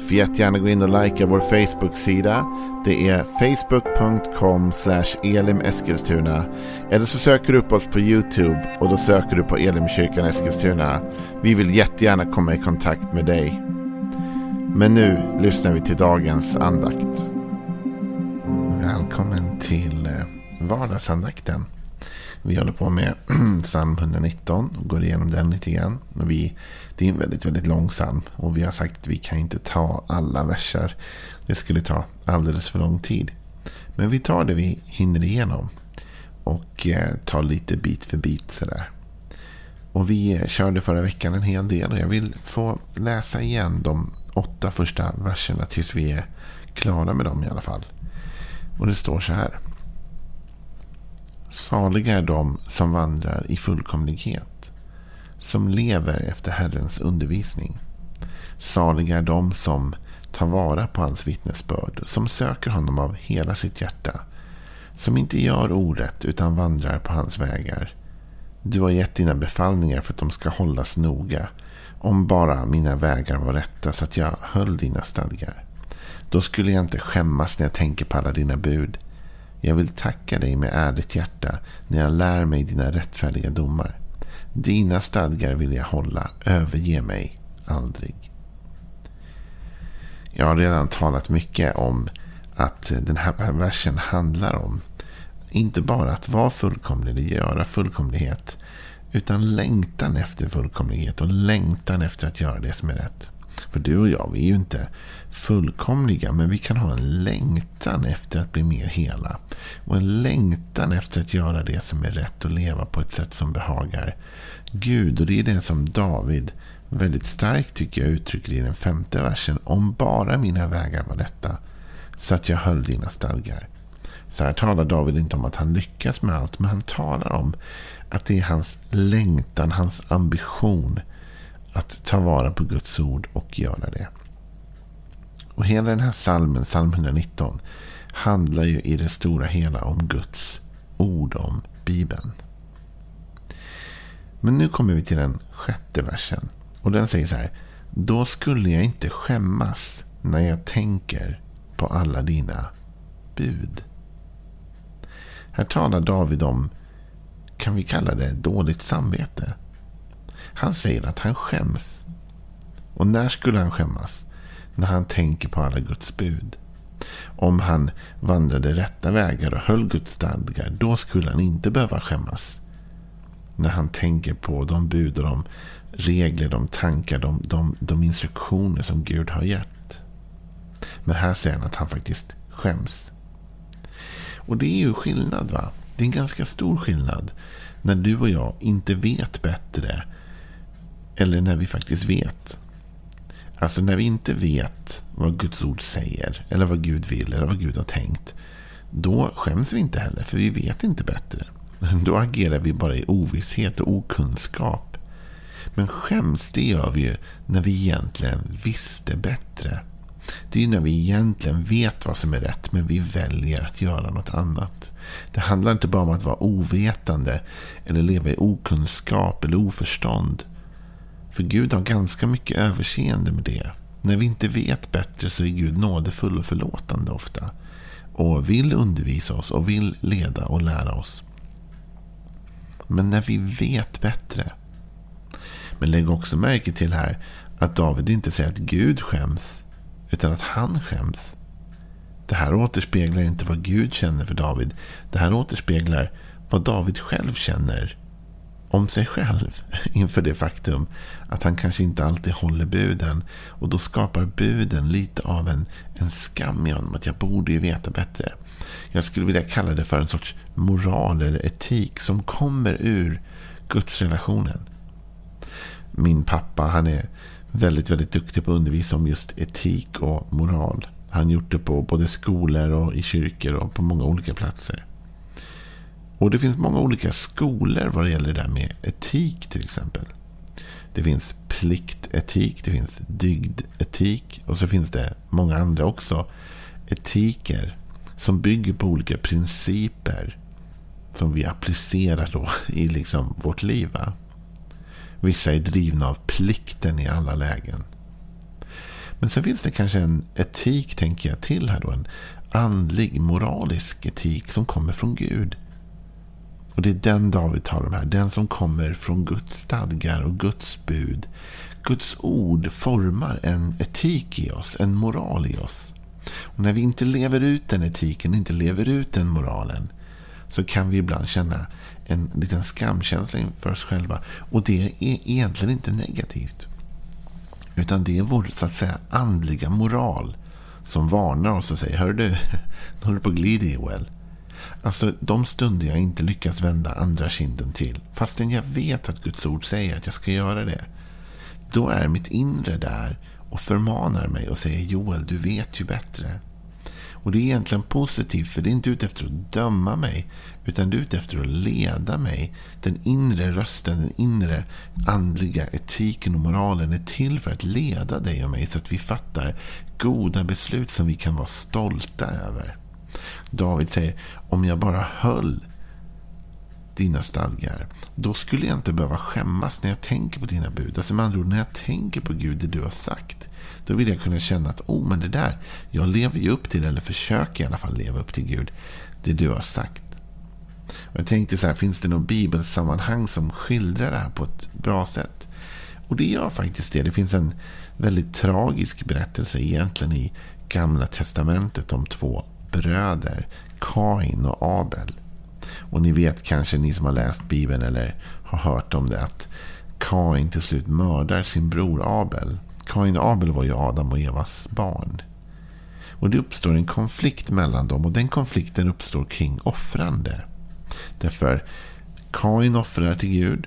Får jättegärna gå in och likea vår Facebook-sida. Det är facebook.com elimeskilstuna. Eller så söker du upp oss på YouTube och då söker du på Elimkyrkan Eskilstuna. Vi vill jättegärna komma i kontakt med dig. Men nu lyssnar vi till dagens andakt. Välkommen till eh, vardagsandakten. Vi håller på med psalm 119 och går igenom den lite grann. Vi, det är en väldigt, väldigt lång psalm. Och vi har sagt att vi kan inte ta alla verser. Det skulle ta alldeles för lång tid. Men vi tar det vi hinner igenom. Och eh, tar lite bit för bit sådär. Och vi eh, körde förra veckan en hel del. Och jag vill få läsa igen de åtta första verserna tills vi är klara med dem i alla fall. Och det står så här. Saliga är de som vandrar i fullkomlighet, som lever efter Herrens undervisning. Saliga är de som tar vara på hans vittnesbörd, som söker honom av hela sitt hjärta, som inte gör orätt utan vandrar på hans vägar. Du har gett dina befallningar för att de ska hållas noga, om bara mina vägar var rätta så att jag höll dina stadgar. Då skulle jag inte skämmas när jag tänker på alla dina bud. Jag vill tacka dig med ärligt hjärta när jag lär mig dina rättfärdiga domar. Dina stadgar vill jag hålla, överge mig aldrig. Jag har redan talat mycket om att den här versen handlar om inte bara att vara fullkomlig, eller göra fullkomlighet, utan längtan efter fullkomlighet och längtan efter att göra det som är rätt. För du och jag, vi är ju inte fullkomliga. Men vi kan ha en längtan efter att bli mer hela. Och en längtan efter att göra det som är rätt och leva på ett sätt som behagar Gud. Och det är det som David väldigt starkt tycker jag uttrycker i den femte versen. Om bara mina vägar var detta. Så att jag höll dina stadgar. Så här talar David inte om att han lyckas med allt. Men han talar om att det är hans längtan, hans ambition att ta vara på Guds ord och göra det. Och hela den här salmen, psalm 119, handlar ju i det stora hela om Guds ord om Bibeln. Men nu kommer vi till den sjätte versen. Och den säger så här. Då skulle jag inte skämmas när jag tänker på alla dina bud. Här talar David om, kan vi kalla det dåligt samvete? Han säger att han skäms. Och när skulle han skämmas? När han tänker på alla Guds bud. Om han vandrade rätta vägar och höll Guds stadgar, då skulle han inte behöva skämmas. När han tänker på de bud och de regler, de tankar, de, de, de instruktioner som Gud har gett. Men här säger han att han faktiskt skäms. Och det är ju skillnad va? Det är en ganska stor skillnad. När du och jag inte vet bättre eller när vi faktiskt vet. Alltså när vi inte vet vad Guds ord säger. Eller vad Gud vill. Eller vad Gud har tänkt. Då skäms vi inte heller. För vi vet inte bättre. Då agerar vi bara i ovisshet och okunskap. Men skäms det gör vi ju när vi egentligen visste bättre. Det är ju när vi egentligen vet vad som är rätt. Men vi väljer att göra något annat. Det handlar inte bara om att vara ovetande. Eller leva i okunskap eller oförstånd. För Gud har ganska mycket överseende med det. När vi inte vet bättre så är Gud nådefull och förlåtande ofta. Och vill undervisa oss och vill leda och lära oss. Men när vi vet bättre. Men lägg också märke till här att David inte säger att Gud skäms. Utan att han skäms. Det här återspeglar inte vad Gud känner för David. Det här återspeglar vad David själv känner om sig själv inför det faktum att han kanske inte alltid håller buden. Och då skapar buden lite av en, en skam i honom. Att jag borde ju veta bättre. Jag skulle vilja kalla det för en sorts moral eller etik som kommer ur gudsrelationen. Min pappa han är väldigt, väldigt duktig på att undervisa om just etik och moral. Han har gjort det på både skolor och i kyrkor och på många olika platser. Och det finns många olika skolor vad det gäller det där med etik till exempel. Det finns pliktetik, det finns dygdetik och så finns det många andra också. Etiker som bygger på olika principer som vi applicerar då i liksom vårt liv. Va? Vissa är drivna av plikten i alla lägen. Men sen finns det kanske en etik, tänker jag, till här då. En andlig, moralisk etik som kommer från Gud. Och det är den David talar om här. Den som kommer från Guds stadgar och Guds bud. Guds ord formar en etik i oss, en moral i oss. Och när vi inte lever ut den etiken, inte lever ut den moralen, så kan vi ibland känna en liten skamkänsla inför oss själva. Och det är egentligen inte negativt. Utan det är vår så att säga andliga moral som varnar oss och säger Hör du, nu håller du på att glida Joel. Alltså de stunder jag inte lyckas vända andra kinden till. Fastän jag vet att Guds ord säger att jag ska göra det. Då är mitt inre där och förmanar mig och säger Joel, du vet ju bättre. Och det är egentligen positivt för det är inte ute efter att döma mig. Utan det är ute efter att leda mig. Den inre rösten, den inre andliga etiken och moralen är till för att leda dig och mig. Så att vi fattar goda beslut som vi kan vara stolta över. David säger, om jag bara höll dina stadgar. Då skulle jag inte behöva skämmas när jag tänker på dina bud. Alltså med andra ord, när jag tänker på Gud, det du har sagt. Då vill jag kunna känna att oh, men det där, jag lever ju upp till, eller försöker i alla fall leva upp till Gud, det du har sagt. Och jag tänkte så här, finns det något bibelsammanhang som skildrar det här på ett bra sätt? Och det gör faktiskt det. Det finns en väldigt tragisk berättelse egentligen i Gamla Testamentet om två bröder, Kain och Abel. Och ni vet kanske, ni som har läst Bibeln eller har hört om det, att Kain till slut mördar sin bror Abel. Kain och Abel var ju Adam och Evas barn. Och det uppstår en konflikt mellan dem och den konflikten uppstår kring offrande. Därför Kain offrar till Gud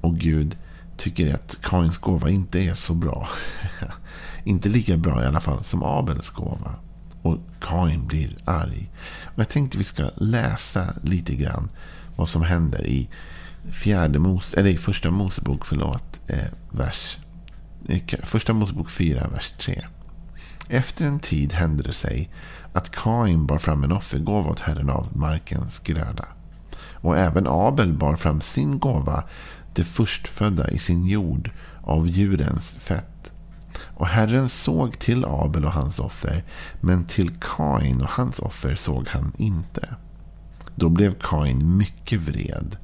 och Gud tycker att Kains gåva inte är så bra. inte lika bra i alla fall som Abels gåva. Och Kain blir arg. Och jag tänkte vi ska läsa lite grann vad som händer i fjärde Mos, eller i första Mosebok, förlåt, eh, vers eh, Första Mosebok 4, vers 3. Efter en tid hände det sig att Kain bar fram en offergåva åt Herren av markens gröda. Och även Abel bar fram sin gåva, det förstfödda i sin jord, av djurens fett. Och Herren såg till Abel och hans offer, men till Kain och hans offer såg han inte. Då blev Kain mycket vred,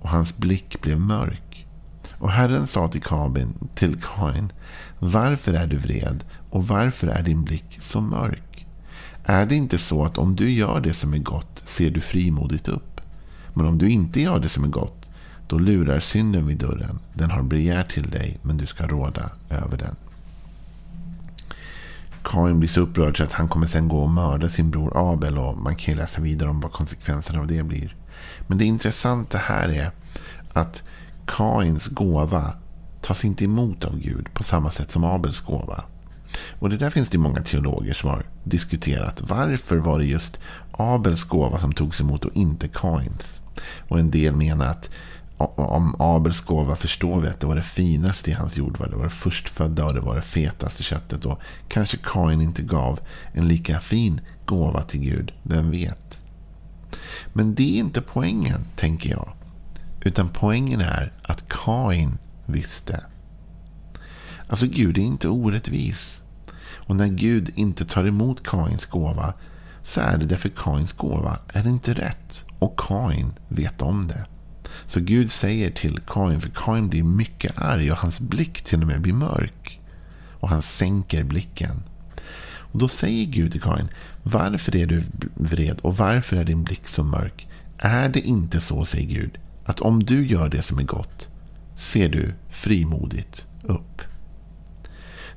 och hans blick blev mörk. Och Herren sa till Kabin, till Kain, varför är du vred och varför är din blick så mörk? Är det inte så att om du gör det som är gott ser du frimodigt upp? Men om du inte gör det som är gott, då lurar synden vid dörren. Den har begär till dig, men du ska råda över den. Kain blir så upprörd så att han kommer sen gå och mörda sin bror Abel. och Man kan ju läsa vidare om vad konsekvenserna av det blir. Men det intressanta här är att Kains gåva tas inte emot av Gud på samma sätt som Abels gåva. Och det där finns det många teologer som har diskuterat. Varför var det just Abels gåva som togs emot och inte Kains? Och en del menar att om Abels gåva förstår vi att det var det finaste i hans jord. Det var det förstfödda och det var det fetaste köttet. Och kanske Kain inte gav en lika fin gåva till Gud. Vem vet? Men det är inte poängen, tänker jag. Utan poängen är att Kain visste. Alltså Gud är inte orättvis. Och när Gud inte tar emot Kains gåva så är det därför Kains gåva är inte rätt. Och Kain vet om det. Så Gud säger till Kain, för Kain blir mycket arg och hans blick till och med blir mörk. Och han sänker blicken. Och Då säger Gud till Kain, varför är du vred och varför är din blick så mörk? Är det inte så, säger Gud, att om du gör det som är gott ser du frimodigt upp.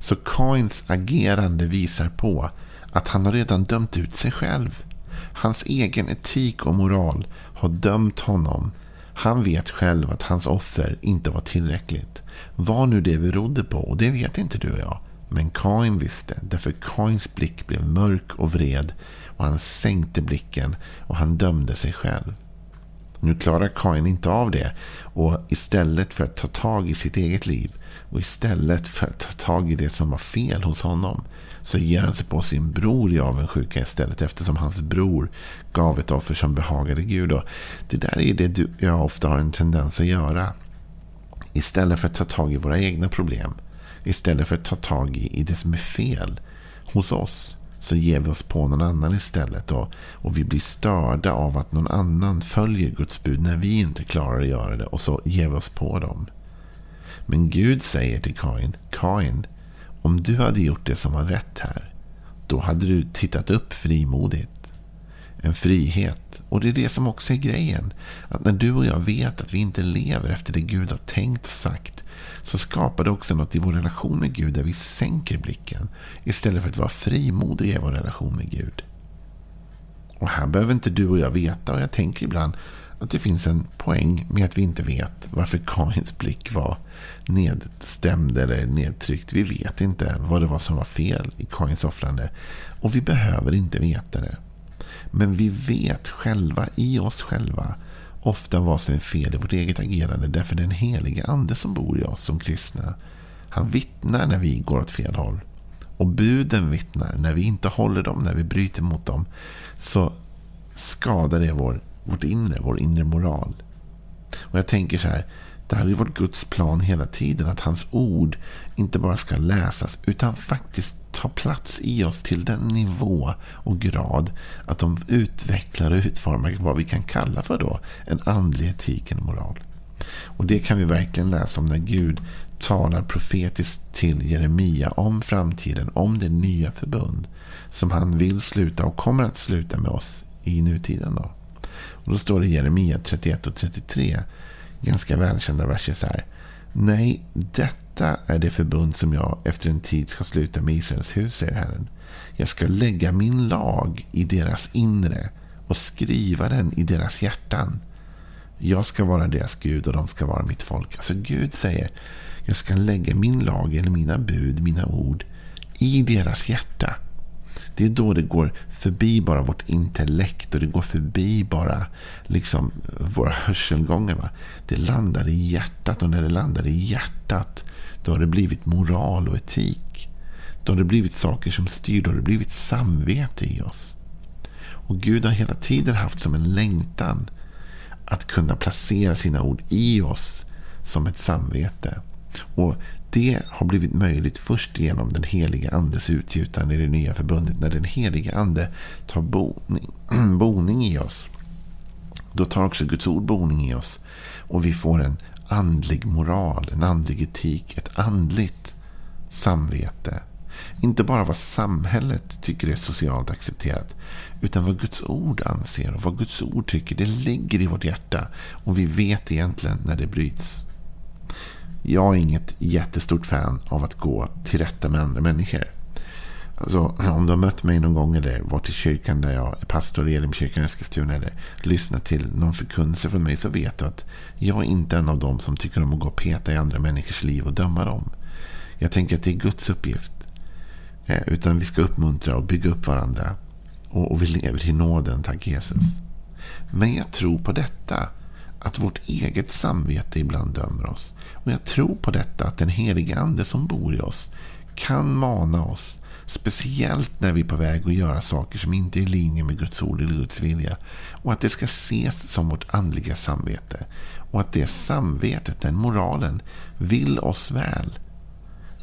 Så Kains agerande visar på att han har redan dömt ut sig själv. Hans egen etik och moral har dömt honom. Han vet själv att hans offer inte var tillräckligt. Vad nu det berodde på, och det vet inte du och jag. Men Kain visste, därför Kains blick blev mörk och vred och han sänkte blicken och han dömde sig själv. Nu klarar Kain inte av det. Och istället för att ta tag i sitt eget liv och istället för att ta tag i det som var fel hos honom så ger han sig på sin bror i avundsjuka istället eftersom hans bror gav ett offer som behagade Gud. Och det där är det du, jag ofta har en tendens att göra. Istället för att ta tag i våra egna problem. Istället för att ta tag i, i det som är fel hos oss. Så ger vi oss på någon annan istället. Och, och vi blir störda av att någon annan följer Guds bud när vi inte klarar att göra det. Och så ger vi oss på dem. Men Gud säger till Kain. Kain, om du hade gjort det som var rätt här. Då hade du tittat upp frimodigt. En frihet. Och det är det som också är grejen. Att när du och jag vet att vi inte lever efter det Gud har tänkt och sagt. Så skapar det också något i vår relation med Gud där vi sänker blicken. Istället för att vara frimodiga i vår relation med Gud. Och här behöver inte du och jag veta. Och jag tänker ibland att det finns en poäng med att vi inte vet varför Kains blick var nedstämd eller nedtryckt. Vi vet inte vad det var som var fel i Kains offrande. Och vi behöver inte veta det. Men vi vet själva, i oss själva, ofta vad som är fel i vårt eget agerande. Därför den helige ande som bor i oss som kristna. Han vittnar när vi går åt fel håll. Och buden vittnar när vi inte håller dem, när vi bryter mot dem. Så skadar det vår, vårt inre, vår inre moral. Och jag tänker så här. Det här har ju varit Guds plan hela tiden. Att hans ord inte bara ska läsas utan faktiskt ta plats i oss till den nivå och grad att de utvecklar och utformar vad vi kan kalla för då en andlig etik en moral. Och det kan vi verkligen läsa om när Gud talar profetiskt till Jeremia om framtiden, om det nya förbund som han vill sluta och kommer att sluta med oss i nutiden. Då. Och då står det i Jeremia 31 och 33 ganska välkända verser så här. Nej, detta är det förbund som jag efter en tid ska sluta med Israels hus, säger Herren. Jag ska lägga min lag i deras inre och skriva den i deras hjärtan. Jag ska vara deras Gud och de ska vara mitt folk. Alltså Gud säger, jag ska lägga min lag eller mina bud, mina ord i deras hjärta. Det är då det går förbi bara vårt intellekt och det går förbi bara liksom våra hörselgångar. Va? Det landar i hjärtat och när det landar i hjärtat då har det blivit moral och etik. Då har det blivit saker som styr, då har det blivit samvete i oss. Och Gud har hela tiden haft som en längtan att kunna placera sina ord i oss som ett samvete. Och det har blivit möjligt först genom den heliga andes utgjutande i det nya förbundet. När den heliga ande tar boning, boning i oss. Då tar också Guds ord boning i oss. Och vi får en andlig moral, en andlig etik, ett andligt samvete. Inte bara vad samhället tycker är socialt accepterat. Utan vad Guds ord anser och vad Guds ord tycker. Det ligger i vårt hjärta. Och vi vet egentligen när det bryts. Jag är inget jättestort fan av att gå till rätta med andra människor. Alltså, om du har mött mig någon gång eller varit i kyrkan där jag är pastor i Elimkyrkan i Eskilstuna eller lyssnat till någon förkunnelse från mig så vet du att jag är inte en av dem som tycker om att gå och peta i andra människors liv och döma dem. Jag tänker att det är Guds uppgift. Eh, utan vi ska uppmuntra och bygga upp varandra. Och, och vi lever i nåden, tack Jesus. Men jag tror på detta. Att vårt eget samvete ibland dömer oss. Och jag tror på detta att den helige ande som bor i oss kan mana oss. Speciellt när vi är på väg att göra saker som inte är i linje med Guds ord eller Guds vilja. Och att det ska ses som vårt andliga samvete. Och att det samvetet, den moralen, vill oss väl.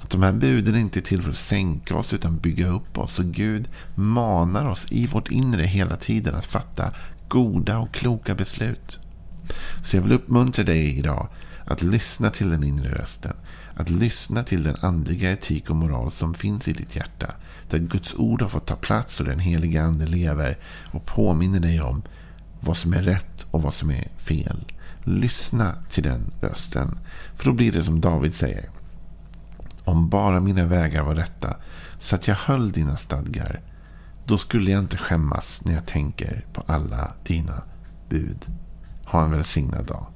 Att de här buden inte är till för att sänka oss utan bygga upp oss. Och Gud manar oss i vårt inre hela tiden att fatta goda och kloka beslut. Så jag vill uppmuntra dig idag att lyssna till den inre rösten. Att lyssna till den andliga etik och moral som finns i ditt hjärta. Där Guds ord har fått ta plats och den heliga ande lever och påminner dig om vad som är rätt och vad som är fel. Lyssna till den rösten. För då blir det som David säger. Om bara mina vägar var rätta så att jag höll dina stadgar. Då skulle jag inte skämmas när jag tänker på alla dina bud. Ha en välsignad dag.